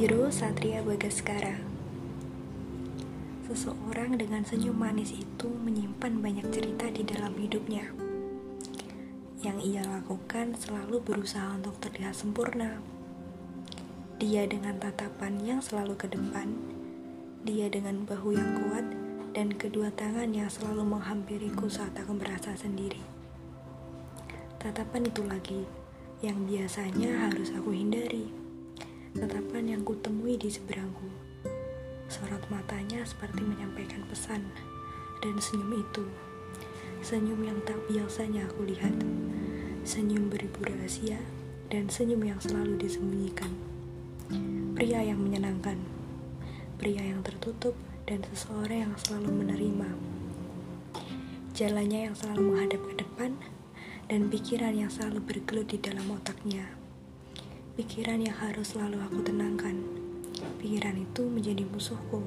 Satria Bagaskara. Seseorang dengan senyum manis itu menyimpan banyak cerita di dalam hidupnya. Yang ia lakukan selalu berusaha untuk terlihat sempurna. Dia dengan tatapan yang selalu ke depan Dia dengan bahu yang kuat dan kedua tangan yang selalu menghampiriku saat aku merasa sendiri. Tatapan itu lagi yang biasanya harus aku hindari di seberangku. Sorot matanya seperti menyampaikan pesan, dan senyum itu, senyum yang tak biasanya aku lihat, senyum beribu rahasia, dan senyum yang selalu disembunyikan. Pria yang menyenangkan, pria yang tertutup, dan seseorang yang selalu menerima. Jalannya yang selalu menghadap ke depan, dan pikiran yang selalu bergelut di dalam otaknya pikiran yang harus selalu aku tenangkan. Pikiran itu menjadi musuhku.